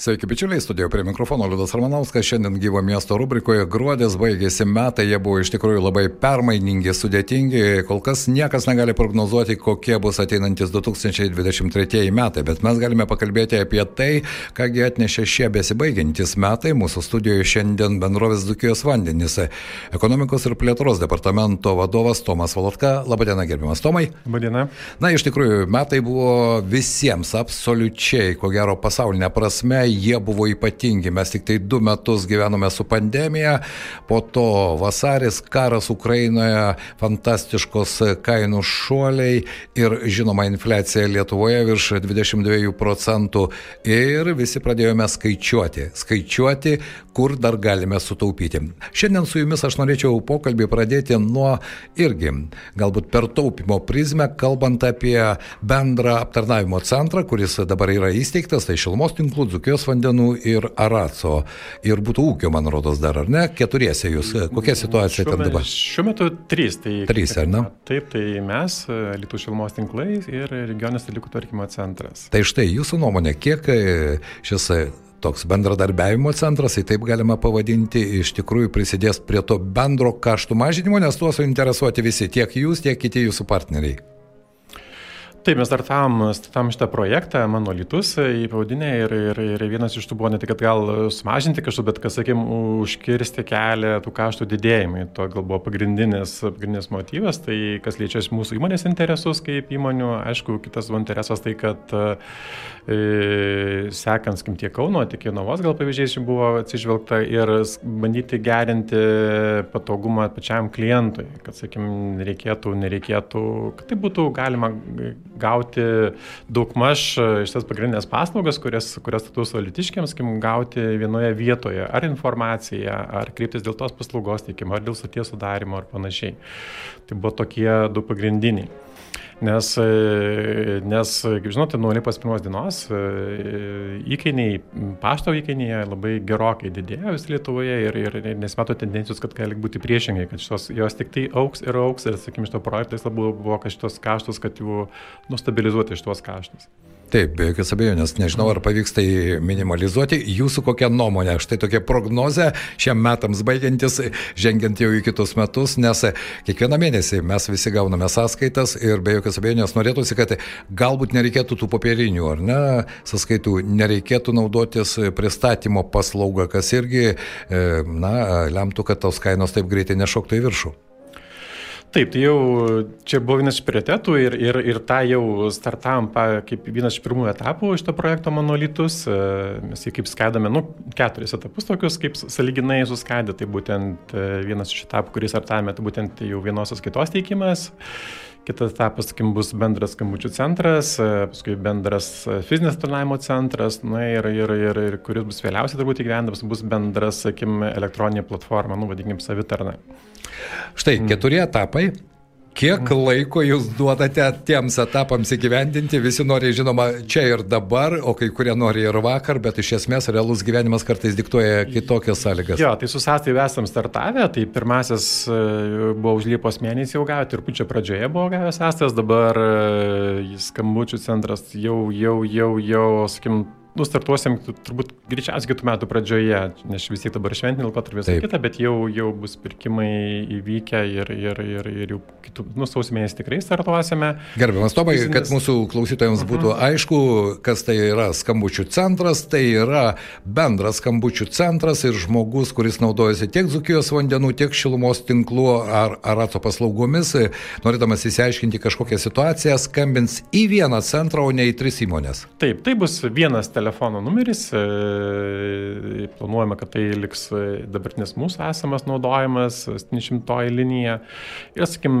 Sveiki, bičiuliai, studijoje prie mikrofono Liudas Ramanauskas. Šiandien gyvo miesto rubrikoje gruodis baigėsi metai, jie buvo iš tikrųjų labai permainingi, sudėtingi. Kol kas niekas negali prognozuoti, kokie bus ateinantis 2023 metai, bet mes galime pakalbėti apie tai, kągi atnešė šie besibaigiantis metai. Mūsų studijoje šiandien bendrovės Dukijos vandenys. Ekonomikos ir plėtros departamento vadovas Tomas Valotka. Labadiena, gerbiamas Tomai. Labadiena. Na, iš tikrųjų, metai buvo visiems absoliučiai, ko gero, pasaulinė prasme jie buvo ypatingi. Mes tik tai du metus gyvenome su pandemija, po to vasaris, karas Ukrainoje, fantastiškos kainų šuoliai ir žinoma infliacija Lietuvoje virš 22 procentų. Ir visi pradėjome skaičiuoti, skaičiuoti, kur dar galime sutaupyti. Šiandien su jumis aš norėčiau pokalbį pradėti nuo irgi, galbūt per taupimo prizmę, kalbant apie bendrą aptarnavimo centrą, kuris dabar yra įsteigtas, tai Šilmos tinklų, Dzukijos vandenų ir Araco. Ir būtų ūkio, man rodos, dar, ar ne? Keturiese jūs. Kokia situacija šiuo ten dabar? Šiuo metu trys. Tai, trys, ar ne? Taip, tai mes, Lietuvos šilumos tinklai ir regionės dalikų tvarkymo centras. Tai štai jūsų nuomonė, kiek e, šis e, toks bendradarbiavimo centras, tai taip galima pavadinti, iš tikrųjų prisidės prie to bendro kaštų mažinimo, nes tuo suinteresuoti visi, tiek jūs, tiek kiti jūsų partneriai. Taip, mes startavom, startavom šitą projektą, mano lytus į pavadinę ir, ir, ir vienas iš tų buvo ne tik, kad gal sumažinti kaštų, bet, kas, sakėm, užkirsti kelią tų kaštų didėjimui. To gal buvo pagrindinis, pagrindinis motyvas, tai kas liečia mūsų įmonės interesus kaip įmonių, aišku, kitas buvo interesas tai, kad e, sekant, skim, tiek Kauno, tiek Jonavos gal pavyzdžiais buvo atsižvelgta ir bandyti gerinti patogumą pačiam klientui, kad, sakim, reikėtų, nereikėtų, kad tai būtų galima gauti daugmaž e, šitas pagrindinės paslaugas, kurias, kurias status valitiškiams, kaip gauti vienoje vietoje, ar informaciją, ar kreiptis dėl tos paslaugos teikimo, ar dėl suties sudarimo, ar panašiai. Tai buvo tokie du pagrindiniai. Nes, e, nes, kaip žinote, nuo Liepos pirmos dienos e, įkainiai, pašto įkainiai labai gerokai didėjo vis Lietuvoje ir, ir nesimato tendencijos, kad gali būti priešingai, kad šitos, jos tik tai auks ir auks ir, sakykime, šito projektais labiau buvo, kad šitos kaštus, kad jų nustabilizuoti šitos kaštus. Taip, be jokios abejonės, nežinau, ar pavyks tai minimalizuoti. Jūsų kokia nuomonė, štai tokia prognozė šiem metams baigiantis, žengiant jau į kitus metus, nes kiekvieną mėnesį mes visi gauname sąskaitas ir be jokios abejonės norėtųsi, kad galbūt nereikėtų tų popierinių, ar ne, sąskaitų, nereikėtų naudotis pristatymo paslaugą, kas irgi, e, na, lemtų, kad tos kainos taip greitai nešoktų į viršų. Taip, tai jau čia buvo vienas iš prioritetų ir, ir, ir tą jau startavom pa, kaip vienas iš pirmųjų etapų šito projekto monolitus. E, mes jį kaip skaidome, nu, keturis etapus tokius, kaip saliginai suskaidė. Tai būtent e, vienas iš etapų, kurį startavome, tai būtent jau vienosios kitos teikimas. Kitas etapas, sakim, bus bendras skambučių centras, e, paskui bendras fizinės planavimo centras, na ir, ir, ir, ir kuris bus vėliausiai turbūt įgyvendamas, bus bendras, sakim, elektroninė platforma, nu, vadinkim, savitarna. Štai keturi etapai. Kiek laiko jūs duodate tiems etapams įgyvendinti? Visi nori, žinoma, čia ir dabar, o kai kurie nori ir vakar, bet iš esmės realus gyvenimas kartais diktuoja kitokias sąlygas. Jo, tai su sąstai esam startavę, tai pirmasis e, buvo už Liepos mėnesį jau gavę, ir pučio pradžioje buvo gavęs sąstas, dabar e, skambučių centras jau, jau, jau, jau, sakim, nu, startuosim turbūt greičiausiai kitų metų pradžioje, nes vis tiek dabar šventinį laikotarpį visą kitą, bet jau, jau bus pirkimai įvykę ir, ir, ir, ir jau kitų, nu, sausio mėnesį tikrai startuosime. Gerbiamas Tomai, Fizinis... kad mūsų klausytojams būtų uh mhm. -huh. aišku, kas tai yra skambučių centras, tai yra bendras skambučių centras ir žmogus, kuris naudojasi tiek Zukijos vandenų, tiek šilumos tinklų ar Arato paslaugomis, norėdamas įsiaiškinti kažkokią situaciją, skambins į vieną centrą, o ne į tris įmonės. Taip, tai bus vienas telefono numeris, e, planuojame, kad tai liks e, dabartinis mūsų esamas naudojimas, 700 linija. Ir, sakim,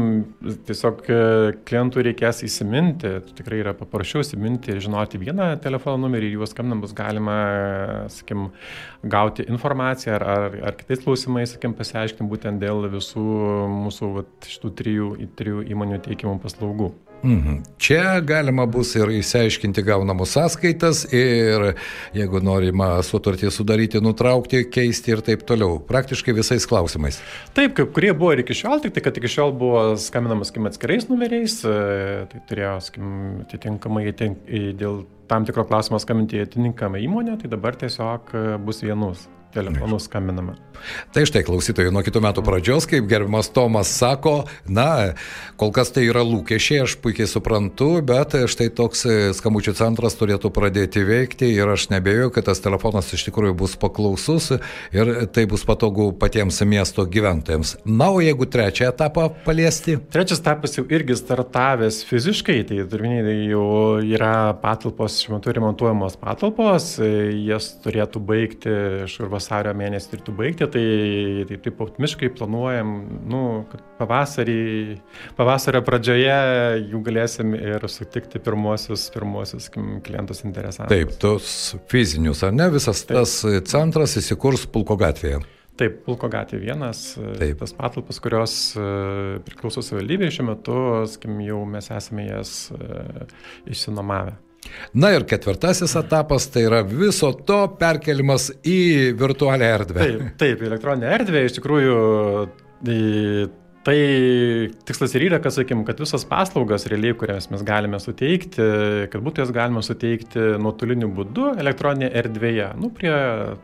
tiesiog e, klientų reikės įsiminti, tikrai yra paprasčiau įsiminti ir žinoti vieną telefono numerį juos skambinant bus galima, sakim, gauti informaciją ar, ar, ar kitais klausimais, sakim, pasiaiškinti būtent dėl visų mūsų vat, šitų trijų, trijų įmonių teikimų paslaugų. Mhm. Čia galima bus ir įsiaiškinti gaunamus sąskaitas ir jeigu norima sutartį sudaryti, nutraukti, keisti ir taip toliau. Praktiškai visais klausimais. Taip, kaip kurie buvo ir iki šiol, tik tai, kad iki šiol buvo skambinamas skim, atskirais numeriais, e, tai turėjo skim, atitinkamai dėl tam tikro klausimo skambinti atitinkamą įmonę, tai dabar tiesiog e, bus vienus telefonu skambinama. Tai štai klausytojai, nuo kitų metų pradžios, kaip gerbimas Tomas sako, na, kol kas tai yra lūkesčiai, aš puikiai suprantu, bet štai toks skambučių centras turėtų pradėti veikti ir aš nebejoju, kad tas telefonas iš tikrųjų bus paklausus ir tai bus patogu patiems miesto gyventojams. Na, o jeigu trečią etapą paliesti? Trečias etapas jau irgi startavęs fiziškai, tai turminiai tai jau yra patalpos, šiuo metu remontuojamos patalpos, jas turėtų baigti iš urba vasario mėnesį turėtų baigti, tai, tai taip optimiškai planuojam, nu, kad pavasarį, pavasario pradžioje jų galėsim ir sutikti pirmuosius, pirmuosius klientus interesantus. Taip, tos fizinius, ar ne, visas taip. tas centras įsikurs Pulko gatvėje. Taip, Pulko gatvė vienas, Taip. tas patalpas, kurios priklauso savivaldybėje šiuo metu, skim, jau mes esame jas išsinomavę. Na ir ketvirtasis etapas tai yra viso to perkelimas į virtualią erdvę. Taip, taip elektroninė erdvė iš tikrųjų Tai tikslas ir yra, kad, sakykim, kad visas paslaugas realiai, kurias mes galime suteikti, kad būtų jas galima suteikti nuotoliniu būdu elektroninėje erdvėje. Nu, prie,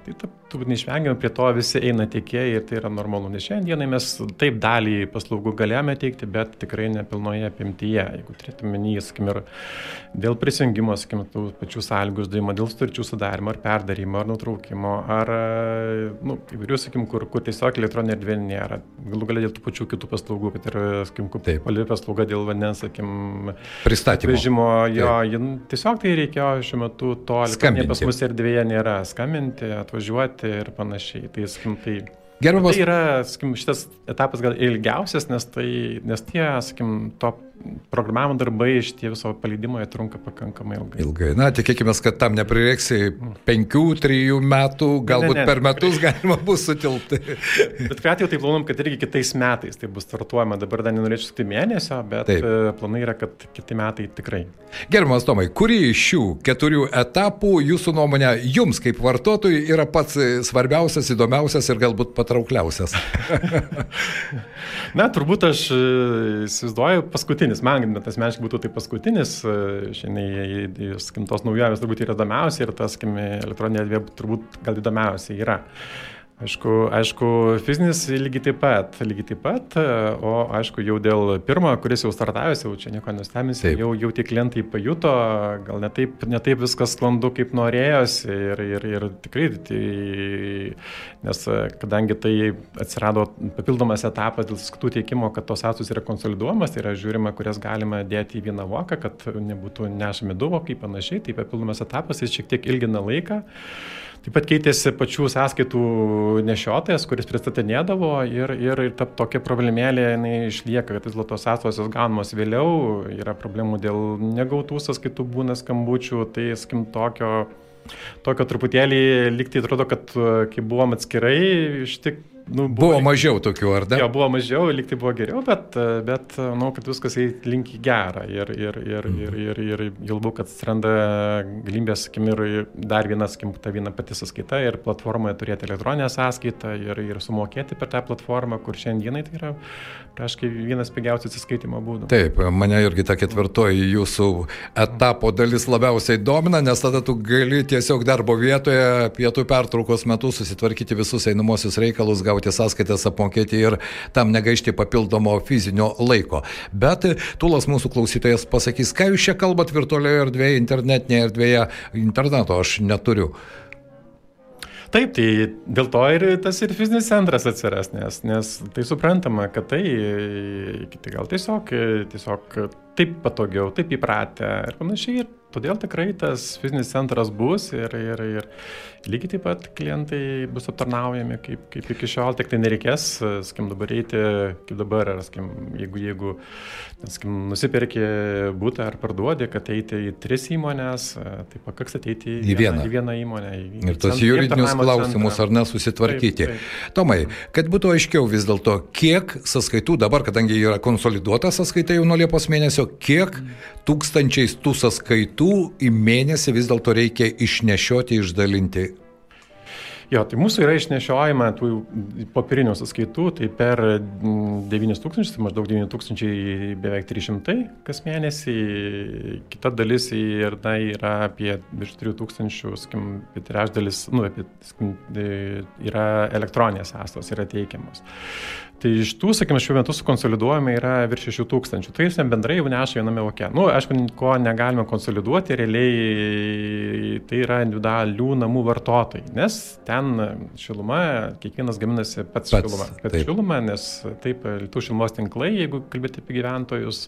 tai turbūt neišvengiamai prie to visi eina tiekėjai ir tai yra normalu. Nes šiandienai mes taip dalį paslaugų galėjome teikti, bet tikrai nepilnoje apimtyje. Jeigu turėtume menį, sakykim, ir dėl prisijungimo, sakykim, tų pačių sąlygų uždavimo, dėl sutarčių sudarimo ar perdarimo ar nutraukimo, ar, nu, įvairių, sakykim, kur, kur tiesiog elektroninė erdvė nėra. Galų galia dėl tų pačių kitų paslaugų, kad ir, sakykim, pali paslauga dėl vandens, sakykim, pristatymo. Vežimo, jo, jin, tiesiog tai reikėjo šiuo metu to, pas mus erdvėje nėra, skambinti, atvažiuoti ir panašiai. Tai, sakykim, tai Gerbiamas. Tai yra, sakykim, šitas etapas gal ilgiausias, nes, tai, nes tie, sakykim, to programavimo darbai iš tie viso paleidimo jie trunka pakankamai ilgai. Ilgai. Na, tikėkime, kad tam neprireiks penkių, trijų metų, galbūt ne, ne, per metus tikrai. galima bus sutilpti. bet kai atveju tai planuom, kad irgi kitais metais tai bus startuojama. Dabar dar nenorėčiau sakyti mėnesio, bet Taip. E, planai yra, kad kiti metai tikrai. Gerbiamas Tomai, kurį iš šių keturių etapų jūsų nuomonė jums kaip vartotojui yra pats svarbiausias, įdomiausias ir galbūt patraukliausias? Na, turbūt aš e, įsivaizduoju paskutinis paskutinis, man bet asmeniškai būtų tai paskutinis, e, šiandien, skim, tos naujovės turbūt yra įdomiausia ir tas, skim, elektroninė erdvė turbūt gal įdomiausia yra. Aišku, aišku, fizinis lygiai taip pat, lygiai taip pat, o aišku, jau dėl pirmo, kuris jau startavęs, jau čia nieko nustebinsi, jau, jau tie klientai pajuto, gal netaip, netaip viskas sklandu, kaip norėjosi ir, ir, ir tikrai, tai, nes kadangi tai atsirado papildomas etapas dėl skaitų teikimo, kad tos sąskaitos yra konsoliduojamas, tai yra žiūrima, kurias galima dėti į vieną voką, kad nebūtų nešami du vokai panašiai, tai papildomas etapas jis šiek tiek ilgina laiką. Taip pat keitėsi pačių sąskaitų nešiotojas, kuris pristatinėdavo ir, ir, ir ta tokia problemėlė jinai išlieka, kad vis dėlto sąskaitos gaunamos vėliau, yra problemų dėl negautų sąskaitų būna skambučių, tai skim tokio, tokio truputėlį liktai atrodo, kad kai buvom atskirai, iš tik Nu, buvo, buvo mažiau tokių, ar ne? Jo, buvo mažiau, lyg tai buvo geriau, bet, bet manau, kad viskas link į gerą. Ir, ir, ir, mhm. ir, ir, ir jau labiau, kad atsiranda galimybės, sakim, ir dar vienas, sakim, ta viena pati sąskaita ir platformoje turėti elektroninę sąskaitą ir, ir sumokėti per tą platformą, kur šiandienai tai yra, aiškiai, vienas pigiausių atsiskaitimo būdų. Taip, mane irgi ta ketvirtoji jūsų etapo dalis labiausiai domina, nes tada tu gali tiesiog darbo vietoje pietų pertraukos metu susitvarkyti visus einamosius reikalus, gauti gauti sąskaitas, apmokėti ir tam negaišti papildomo fizinio laiko. Bet Tulas mūsų klausytojas pasakys, ką jūs čia kalbat virtualioje erdvėje, internetinėje erdvėje, interneto aš neturiu. Taip, tai dėl to ir tas ir fizinis centras atsiras, nes, nes tai suprantama, kad tai, tai gal tiesiog, tiesiog taip patogiau, taip įpratę ir panašiai. Ir todėl tikrai tas fizinis centras bus ir, ir, ir lygiai taip pat klientai bus aptarnaujami kaip, kaip iki šiol, tik tai nereikės, skim, dabar eiti, kaip dabar, ar, skim, jeigu, jeigu skim, nusipirki būtą ar parduodi, kad eiti į tris įmonės, tai pakaks ateiti į, į, vieną. į vieną įmonę. Į, ir tos juridinius klausimus centrą. ar nesusitvarkyti. Taip, taip. Tomai, kad būtų aiškiau vis dėlto, kiek sąskaitų dabar, kadangi yra konsoliduota sąskaita jau nuo Liepos mėnesio, kiek tūkstančiais tų sąskaitų į mėnesį vis dėlto reikia išnešioti, išdalinti Jo, tai mūsų yra išnešiojama tų popierinių sąskaitų, tai per 9000, tai maždaug 9000 beveik 300 kas mėnesį, kita dalis ir, na, yra apie virš 3000, skim, trečdalis, nu, apie, skim, yra elektroninės sąstos, yra teikiamos. Tai iš tų, sakykime, šiuo metu sukonsoliduojame yra virš 6 tūkstančių. Tai jis bendrai jau neša viename oke. Na, nu, aišku, ko negalime konsoliduoti, realiai tai yra individualių namų vartotojai, nes ten šiluma, kiekvienas gaminasi pats, pats šilumą. Pats šilumą, nes taip, tų šilumos tinklai, jeigu kalbėti apie gyventojus,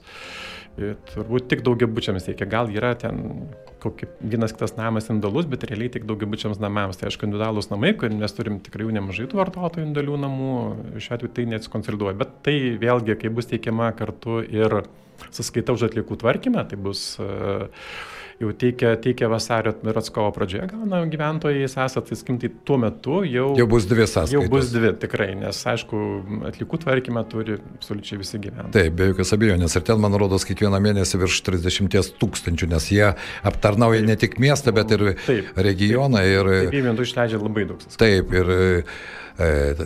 turbūt tik daugiabučiams reikia. Gal yra ten kokį, vienas kitas namas indalus, bet realiai tik daugiabučiams namams. Tai aišku, individualūs namai, kur mes turim tikrai nemažai tų vartotojų indalių namų, šiuo atveju tai neatsikonsoliduoja. Bet tai vėlgi, kai bus teikiama kartu ir sąskaita už atliekų tvarkymą, tai bus uh, jau teikia, teikia vasario ir atskovo pradžioje gauna gyventojai sąsat, tai skim, tai tuo metu jau, jau bus dvi sąskaitos. Jau bus dvi, tikrai, nes aišku, atlikų tvarkymą turi absoliučiai visi gyventojai. Taip, be jokios abejonės. Ir ten, man rodos, kiekvieną mėnesį virš 30 tūkstančių, nes jie aptarnauja taip. ne tik miestą, bet ir taip, regioną. Taip, ir, taip, taip, išleidžia labai daug. Sąskaitų. Taip, ir e,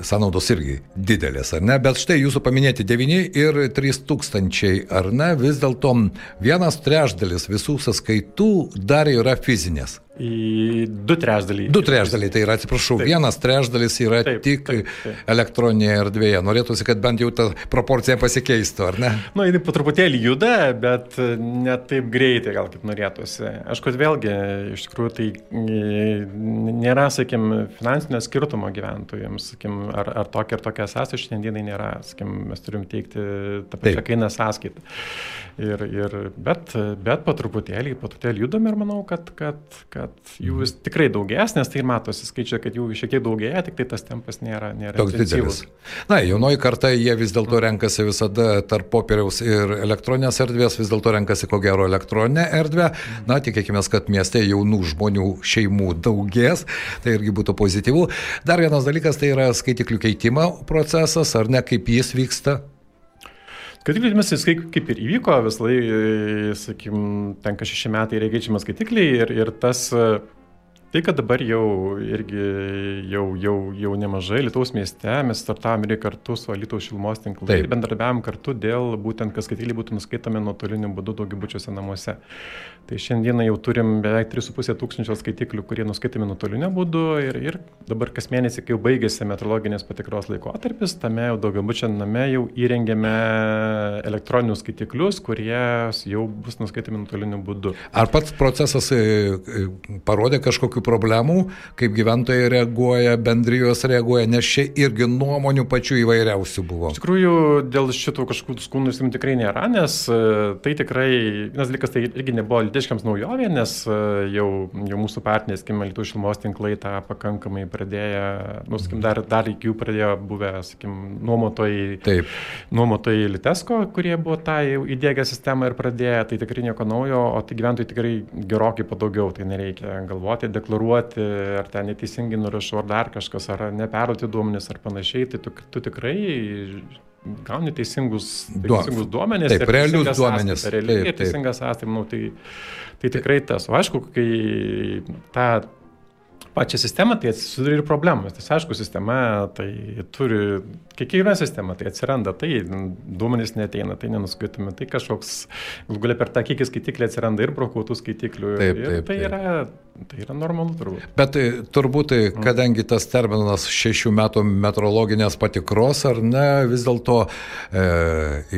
sąnaudos irgi didelės, ar ne? Bet štai jūsų paminėti 9 ir 3 tūkstančiai, ar ne? Vis dėlto vienas trešdalis visų sąskaitų dar yra fizinės. Į du trešdaliai. Du trešdaliai, tai yra, atsiprašau, taip. vienas trešdalis yra taip, tik taip, taip. elektroninėje erdvėje. Norėtųsi, kad bent jau ta proporcija pasikeistų, ar ne? Na, nu, jinai po truputėlį juda, bet ne taip greitai, gal kaip norėtųsi. Aš kad vėlgi, iš tikrųjų, tai nėra, sakim, finansinio skirtumo gyventojams, sakim, ar, ar tokia ir tokia sąskaita šiandienai nėra. Sakim, mes turim teikti tą pačią kainą sąskaitą. Ir, ir, bet, bet po truputėlį, po truputėlį judam ir manau, kad, kad, kad jų vis tikrai daugės, nes tai matosi skaičiai, kad jų šiek tiek daugėja, tik tai tas tempas nėra, nėra toks didelis. Na, jaunoji karta, jie vis dėlto renkasi visada tarp popieriaus ir elektroninės erdvės, vis dėlto renkasi ko gero elektroninę erdvę. Na, tikėkime, kad mieste jaunų žmonių šeimų daugės, tai irgi būtų pozityvu. Dar vienas dalykas tai yra skaitiklių keitimo procesas, ar ne, kaip jis vyksta. Skaitikliai mes kaip, kaip ir įvyko, vis lai, sakykim, tenka šeši metai reikiačiamas skaitikliai ir, ir tas Tai, kad dabar jau irgi jau, jau, jau nemažai Lietuvos mieste mes startavome ir kartu su Lietuvos šilumos tinklai ir bendradarbiavom kartu dėl būtent, kad skaitėliai būtų nuskaitomi nuotoliniu būdu daugiabučiuose namuose. Tai šiandieną jau turim beveik 3,5 tūkstančio skaitiklių, kurie nuskaitomi nuotoliniu būdu ir, ir dabar kas mėnesį, kai jau baigėsi metrologinės patikros laikotarpis, tame jau daugiabučio name jau įrengėme elektroninius skaitiklius, kurie jau bus nuskaitomi nuotoliniu būdu. Ar pats procesas e, e, parodė kažkokiu kažkokių problemų, kaip gyventojai reaguoja, bendrijos reaguoja, nes čia irgi nuomonių pačių įvairiausių buvo. Iš tikrųjų, dėl šitų kažkokių skundų sim tikrai nėra, nes e, tai tikrai, vienas dalykas, tai irgi nebuvo litiškiams naujovė, nes e, jau, jau mūsų partneriai, skim, Lietuvos šilumos tinklai tą pakankamai pradėjo, nu, skim, dar, dar iki jų pradėjo buvę, skim, nuomotojai, Taip. nuomotojai Litesko, kurie buvo tą įdėgę sistemą ir pradėjo, tai tikrai nieko naujo, o tai gyventojai tikrai gerokai padaugiau, tai nereikia galvoti, deklaruoti deklaruoti, ar ten neteisingai nurašau, ar dar kažkas, ar neperduoti duomenis, ar panašiai, tai tu, tu tikrai gauni teisingus, teisingus duomenis. Taip, realius duomenis. Realiai ir teisingas manau, tai, tai tikrai tas. O aišku, kai tą pačią sistemą, tai atsiduria ir problemas. Tai aišku, sistema tai turi, kiekviena sistema tai atsiranda, tai duomenys neteina, tai nenuskaitomi, tai kažkoks, gal galia per tą kiekį skaitiklį atsiranda ir brokuotų skaitiklių. Taip, taip, tai, taip. Yra, tai yra normalu turbūt. Bet tai, turbūt, tai, kadangi tas terminas šešių metų metrologinės patikros, ar ne, vis dėlto e,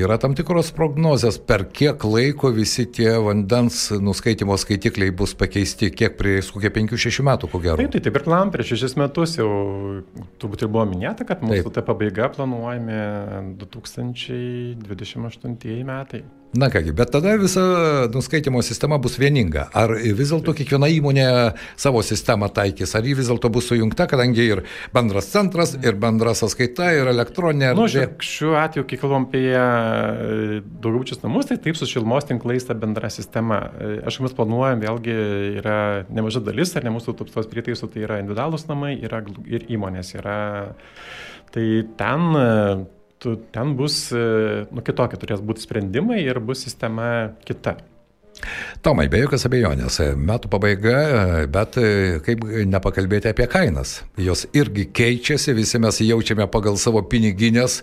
yra tam tikros prognozės, per kiek laiko visi tie vandens nuskaitimo skaitikliai bus pakeisti, kiek prieš kokie 5-6 metų, ko gero. Taip, tai taip ir plan prieš šešis metus jau turbūt ir buvo minėta, kad mūsų ta pabaiga planuojami 2028 metai. Na kągi, bet tada visa nuskaitimo sistema bus vieninga. Ar vis dėlto kiekviena įmonė savo sistemą taikys, ar ji vis dėlto bus sujungta, kadangi ir bendras centras, ir bendra sąskaita, ir elektroninė. Na, nu, šiuo atveju, kai kalbam apie e, daugiabučius namus, tai taip su šilmos tinklais ta bendra sistema. E, aš mes planuojam, vėlgi yra nemaža dalis, ar ne mūsų tos prietaisų, tai yra individualūs namai, yra ir įmonės. Yra, tai ten tu, ten bus, e, nu, kitokie turės būti sprendimai ir bus sistema kita. Tomai, be jokios abejonės, metų pabaiga, bet kaip nepakalbėti apie kainas. Jos irgi keičiasi, visi mes jaučiame pagal savo piniginės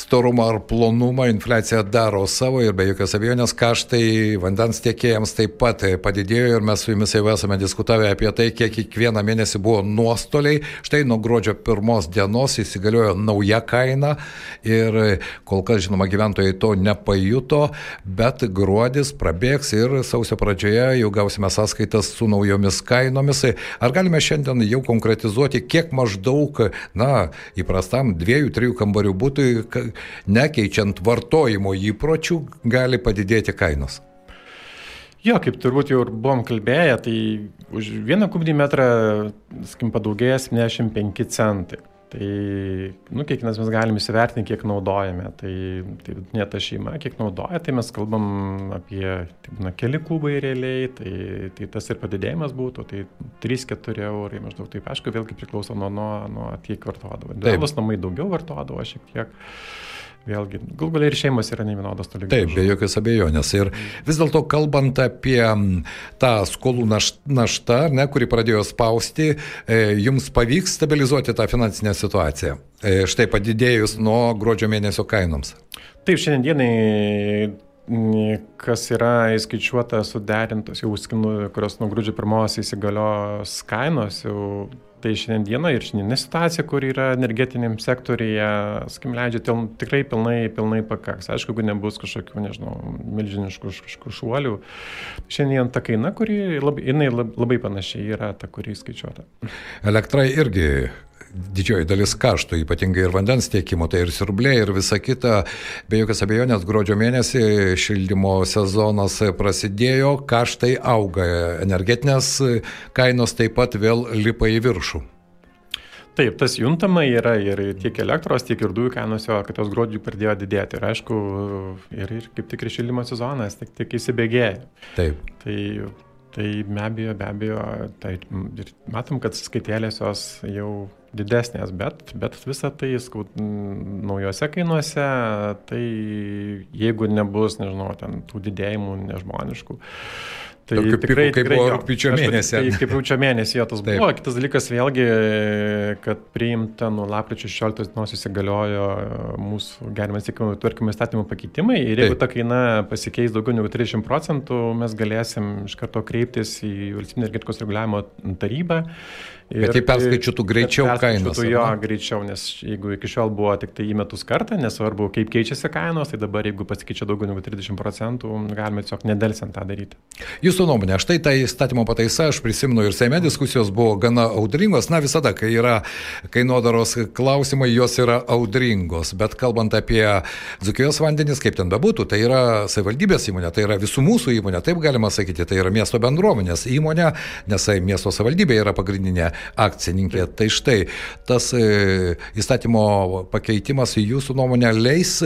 storumą ar plonumą, infliacija daro savo ir be jokios abejonės kaštai vandens tiekėjams taip pat padidėjo ir mes su jumis jau esame diskutavę apie tai, kiek kiekvieną mėnesį buvo nuostoliai. Štai nuo gruodžio pirmos dienos įsigaliojo nauja kaina ir kol kas, žinoma, gyventojai to nepajuto, bet gruodis prabėgs ir sausio pradžioje jau gausime sąskaitas su naujomis kainomis. Ar galime šiandien jau konkretizuoti, kiek maždaug, na, įprastam dviejų, trijų kambarių būtui nekeičiant vartojimo įpročių, gali padidėti kainos. Jo, kaip turbūt jau ir buvom kalbėję, tai už vieną kubinį metrą, skim, padaugėja 75 centai. Tai, nu, kiekvienas mes galime įsivertinti, kiek naudojame. Tai, tai ne ta šeima, kiek naudoja, tai mes kalbam apie, tai būna keli kubai realiai, tai, tai tas ir padidėjimas būtų, tai 3-4 eurai maždaug. Taip, aišku, vėlgi priklauso nuo, nuo, nuo kiek vartodavo. Dėlas namai daugiau vartodavo šiek tiek vėlgi, gal galiai ir šeimos yra nevienodos toli. Taip, be jokios abejonės. Ir vis dėlto kalbant apie tą skolų naštą, ne, kuri pradėjo spausti, e, jums pavyks stabilizuoti tą finansinę situaciją. E, štai padidėjus nuo gruodžio mėnesio kainoms. Taip, šiandienai kas yra įskaičiuota suderintos, jau, kurios nuo gruodžio pirmos įsigalios kainos, jau Tai šiandieną ir šiandieninė situacija, kur yra energetiniam sektorija, skim leidžia, til, tikrai pilnai, pilnai pakaks. Aišku, jeigu nebus kažkokių, nežinau, milžiniškų kažkokių šuolių. Šiandien ta kaina, kuri labai, jinai labai panašiai yra ta, kuri skaičiuota. Elektra irgi didžioji dalis kaštų, ypatingai ir vandens tiekimo, tai ir siurblė, ir visa kita. Be jokios abejonės, gruodžio mėnesį šildymo sezonas prasidėjo, kaštai auga, energetinės kainos taip pat vėl lipa į viršų. Taip, tas juntama yra ir tiek elektros, tiek ir dujų kainos kad jos gruodžiui pradėjo didėti. Ir aišku, ir, ir kaip tik ir šildymo sezonas tik, tik įsibėgėja. Taip. Tai Tai be abejo, be abejo, tai ir matom, kad skaitėlės jos jau didesnės, bet, bet visa tai skaut, naujose kainuose, tai jeigu nebus, nežinau, ten tų didėjimų nežmoniškų, Tai Tokiu tikrai, piku, kaip tikrai, buvo rūpiučio mėnesį. Tai kaip rūpiučio mėnesį jo tas Taip. buvo. Kitas dalykas vėlgi, kad priimta nuo lapkričio 16 dienos įsigaliojo mūsų gerimas įkainų tvarkymo įstatymų pakeitimai ir jeigu Taip. ta kaina pasikeis daugiau negu 30 procentų, mes galėsim iš karto kreiptis į valstybinį energetikos reguliavimo tarybą Ir Bet tai perskaičiuotų greičiau kainos. Jo, greičiau, nes jeigu iki šiol buvo tik tai įmetus kartą, nesvarbu, kaip keičiasi kainos, tai dabar jeigu pasikeičia daugiau negu 30 procentų, galime tiesiog nedelsiant tą daryti. Jūsų nuomonė, štai ta įstatymo pataisa, aš prisimenu ir Seime diskusijos buvo gana audringos, na visada, kai yra kainodaros klausimai, jos yra audringos, bet kalbant apie Dzukijos vandenis, kaip ten bebūtų, tai yra savivaldybės įmonė, tai yra visų mūsų įmonė, taip galima sakyti, tai yra miesto bendruomenės įmonė, nes tai miesto savivaldybė yra pagrindinė akcininkė. Tai štai tas e, įstatymo pakeitimas jūsų nuomonę leis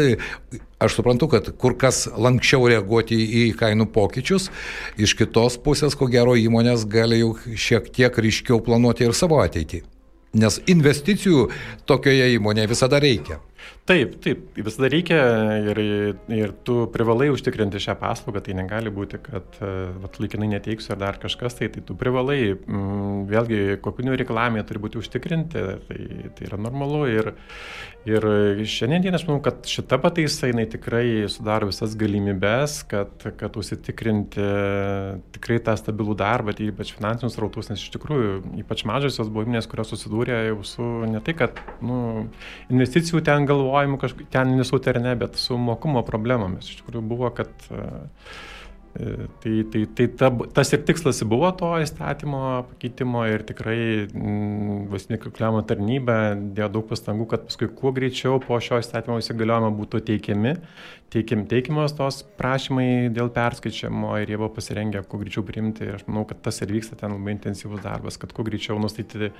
aš suprantu, kad kur kas lankščiau reaguoti į kainų pokyčius, iš kitos pusės, ko gero, įmonės gali jau šiek tiek ryškiau planuoti ir savo ateitį. Nes investicijų tokioje įmonėje visada reikia. Taip, taip, visada reikia ir, ir tu privalai užtikrinti šią paslaugą, tai negali būti, kad vat, laikinai neteiksiu ar dar kažkas, tai, tai tu privalai, m, mm, vėlgi, kokių reikalavimai turi būti užtikrinti, tai, tai yra normalu ir, ir šiandien aš manau, kad šita pataisa jinai tikrai sudaro visas galimybės, kad, kad užsitikrinti tikrai tą stabilų darbą, tai ypač finansinius rautus, nes iš tikrųjų ypač mažosios buvo įmonės, kurios susidūrė jau su ne tai, kad nu, investicijų ten galvo galvojimų kažkaip ten nesutarė, ne, bet su mokumo problemomis. Iš tikrųjų buvo, kad E, tai, tai, tai ta, tas ir tikslas buvo to įstatymo pakeitimo ir tikrai mm, valstybinė kalkuliavimo tarnyba dėjo daug pastangų, kad paskui kuo greičiau po šio įstatymo įsigaliojimo būtų teikiami, teikiam, teikimos tos prašymai dėl perskaičiamo ir jie buvo pasirengę kuo greičiau priimti ir aš manau, kad tas ir vyksta ten labai intensyvus darbas, kad kuo greičiau nustatyti,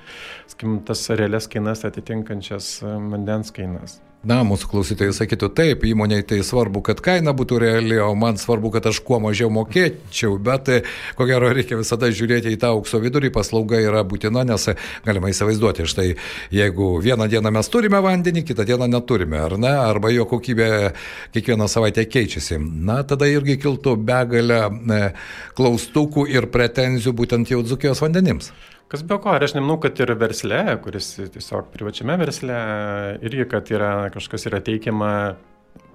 skim, tas realias kainas atitinkančias vandens kainas. Na, mūsų klausytojai sakytų, taip, įmoniai tai svarbu, kad kaina būtų reali, o man svarbu, kad aš kuo mažiau mokėčiau, bet ko gero reikia visada žiūrėti į tą aukso vidurį, paslauga yra būtina, nes galima įsivaizduoti, štai jeigu vieną dieną mes turime vandenį, kitą dieną neturime, ar ne, arba jo kokybė kiekvieną savaitę keičiasi. Na, tada irgi kiltų begalę e, klaustukų ir pretenzijų būtent jau dzukijos vandenims. Kas be ko, ir aš nemanau, kad ir versle, kuris tiesiog privačiame versle, irgi, kad yra kažkas yra teikiama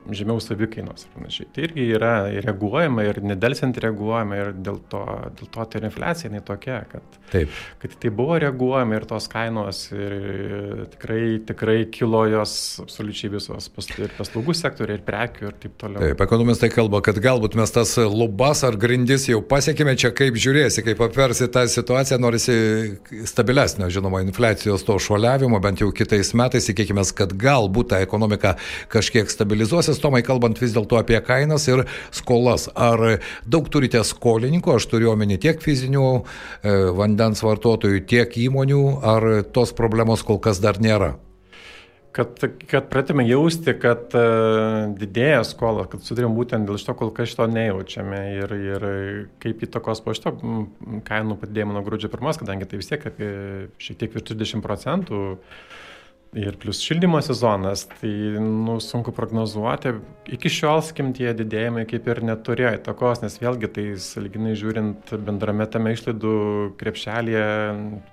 žemiau savikainos ir panašiai. Tai irgi yra reaguojama ir nedelsiant reaguojama ir dėl to, dėl to tai infliacija jinai tokia, kad, Taip. kad tai buvo reaguojama ir tos kainos ir tikrai, tikrai kilo jos absoliučiai visos pas, ir paslaugų sektoriai, ir prekių ir taip toliau. Taip, ekonomistai kalba, kad galbūt mes tas lubas ar grindis jau pasiekime, čia kaip žiūrėsi, kaip apversi tą situaciją, norisi stabilesnio, žinoma, infliacijos to šuoliavimo, bent jau kitais metais, tikėkime, kad galbūt ta ekonomika kažkiek stabilizuosis Tomai, kalbant vis dėlto apie kainas ir skolas. Ar daug turite skolininkų, aš turiu omeny tiek fizinių e, vandens vartotojų, tiek įmonių, ar tos problemos kol kas dar nėra? Kad, kad pradėtume jausti, kad uh, didėja skola, kad sudarėm būtent dėl šito, kol kas šito nejaučiame ir, ir kaip įtakos po šito kainų padidėjimo nuo gruodžio pirmos, kadangi tai vis tiek apie šiek tiek virš 30 procentų uh, ir plus šildymo sezonas, tai nu, sunku prognozuoti. Iki šiol, skim, tie didėjimai kaip ir neturėjo įtakos, nes vėlgi tai, saliginai žiūrint, bendrame tame išlaidų krepšelėje,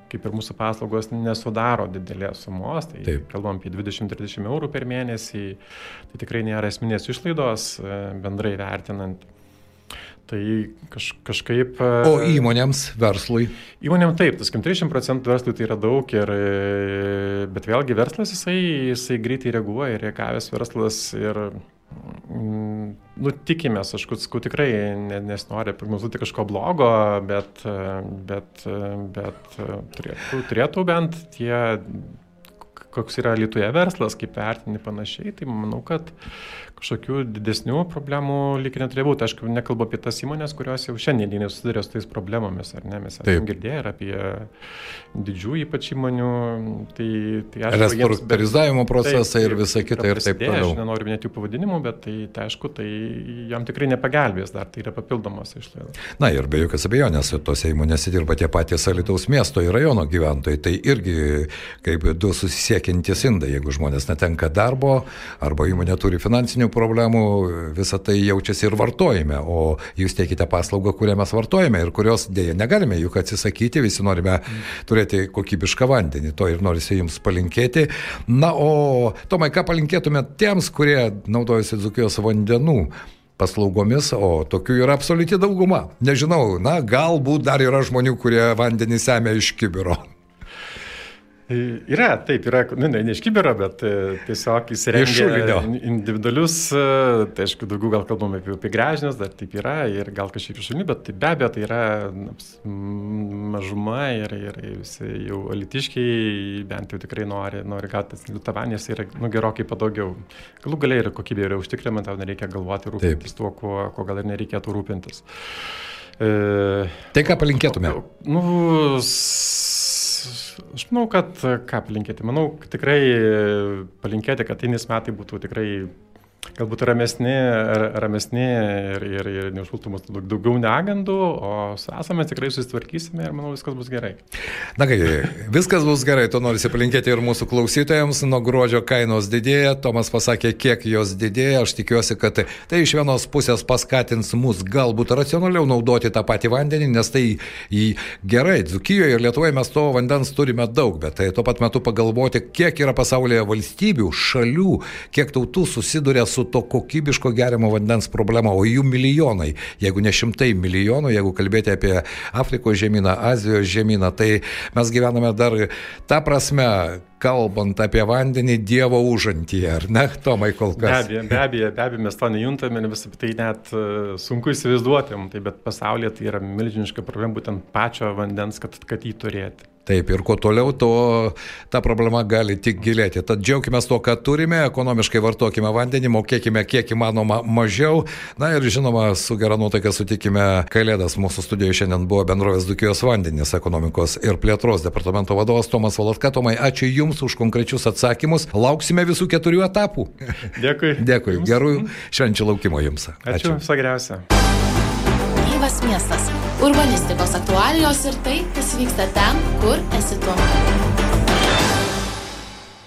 kaip ir mūsų paslaugos, nesudaro didelės sumos, tai Taip. kalbam apie 20-30 eurų per mėnesį, tai tikrai nėra esminės išlaidos e, bendrai vertinant. Tai kaž, kažkaip. O e, įmonėms, verslui? Įmonėm taip, tas 30 procentų verslui tai yra daug, ir, e, bet vėlgi verslas jisai, jisai greitai reaguoja, reagavęs verslas ir mm, nu, tikimės, aš kutsku tikrai nesinori prognozuoti kažko blogo, bet, bet, bet turėtų, turėtų bent tie, koks yra Lietuvoje verslas, kaip vertini panašiai, tai manau, kad kažkokių didesnių problemų lyg neturėjo būti. Aišku, nekalbu apie tas įmonės, kurios jau šiandien susiduria su tais problemomis, ar ne? Mes esame girdėję ir apie didžių ypač įmonių. Tai, tai aišku, Restruktūrizavimo procesai taip, ir visa kita ir taip toliau. Aš nenoriu minėti jų pavadinimų, bet tai, tai aišku, tai jam tikrai nepagelbės dar, tai yra papildomos išlaidos. Na ir be jokios abejonės, tose įmonėse dirba tie patys Alitaus miesto ir rajono gyventojai. Tai irgi kaip du susisiekintis indai, jeigu žmonės netenka darbo arba įmonė turi finansinių finansinių problemų, visa tai jaučiasi ir vartojime, o jūs teikite paslaugą, kurią mes vartojame ir kurios dėja negalime juk atsisakyti, visi norime turėti kokybišką vandenį, to ir norisi jums palinkėti. Na, o Tomai, ką palinkėtumėte tiems, kurie naudojasi Dzukijos vandenų? paslaugomis, o tokių yra absoliuti dauguma. Nežinau, na, galbūt dar yra žmonių, kurie vandenį semia iš kibiro. Yra, taip, yra, nu, ne, ne iš kibero, bet e, tiesiog įsirengia individualius, e, tai aišku, daugiau gal kalbame apie, apie grežinės, dar taip yra ir gal kažkiek iš šulinių, bet tai be abejo tai yra mažuma ir, ir visi jau alitiškiai bent jau tikrai nori, nori gauti tas liutavanės, yra nu, gerokai padaugiau. Galų galiai ir kokybė yra užtikrinama, tau nereikia galvoti rūpintis taip. tuo, kuo, kuo gal ir nereikėtų rūpintis. E, tai ką palinkėtume? Nu, Aš manau, kad ką palinkėti. Manau, tikrai palinkėti, kad teinis metai būtų tikrai galbūt ramesni, ramesni ir, ir, ir neužpultų mus daugiau negandų, o su esame tikrai susitvarkysime ir manau viskas bus gerai. Na kai, viskas bus gerai, to norisi palinkėti ir mūsų klausytojams. Nuo gruodžio kainos didėja, Tomas pasakė, kiek jos didėja. Aš tikiuosi, kad tai iš vienos pusės paskatins mus galbūt racionaliau naudoti tą patį vandenį, nes tai į gerai. Dzukijoje ir Lietuvoje mes to vandens turime daug, bet tai tuo pat metu pagalvoti, kiek yra pasaulyje valstybių, šalių, kiek tautų susiduria su to kokybiško gerimo vandens problema, o jų milijonai, jeigu ne šimtai milijonų, jeigu kalbėti apie Afrikos žemyną, Azijos žemyną, tai mes gyvename dar tą prasme, kalbant apie vandenį Dievo užantyje, ar ne, Tomai, kol kas? Be abejo, be abejo, be abejo mes to nejuntame, vis tai net e, sunku įsivaizduoti, tai bet pasaulyje tai yra milžiniška problema būtent pačio vandens, kad, kad jį turėti. Taip, ir kuo toliau, tuo ta problema gali tik gilėti. Tad džiaugime to, ką turime, ekonomiškai vartokime vandenį, mokėkime kiek įmanoma mažiau. Na ir žinoma, su gera nuotaika sutikime Kalėdas. Mūsų studijoje šiandien buvo bendrovės Dukijos vandenis ekonomikos ir plėtros departamento vadovas Tomas Valatka. Tomai, ačiū Jums už konkrečius atsakymus. Lauksime visų keturių etapų. Dėkui. Dėkui. Gerų švenčių laukimo Jums. Ačiū. Ačiū. Viso geriausio gyvas miestas. Urbanistikos aktualijos ir tai, kas vyksta ten, kur esi tu.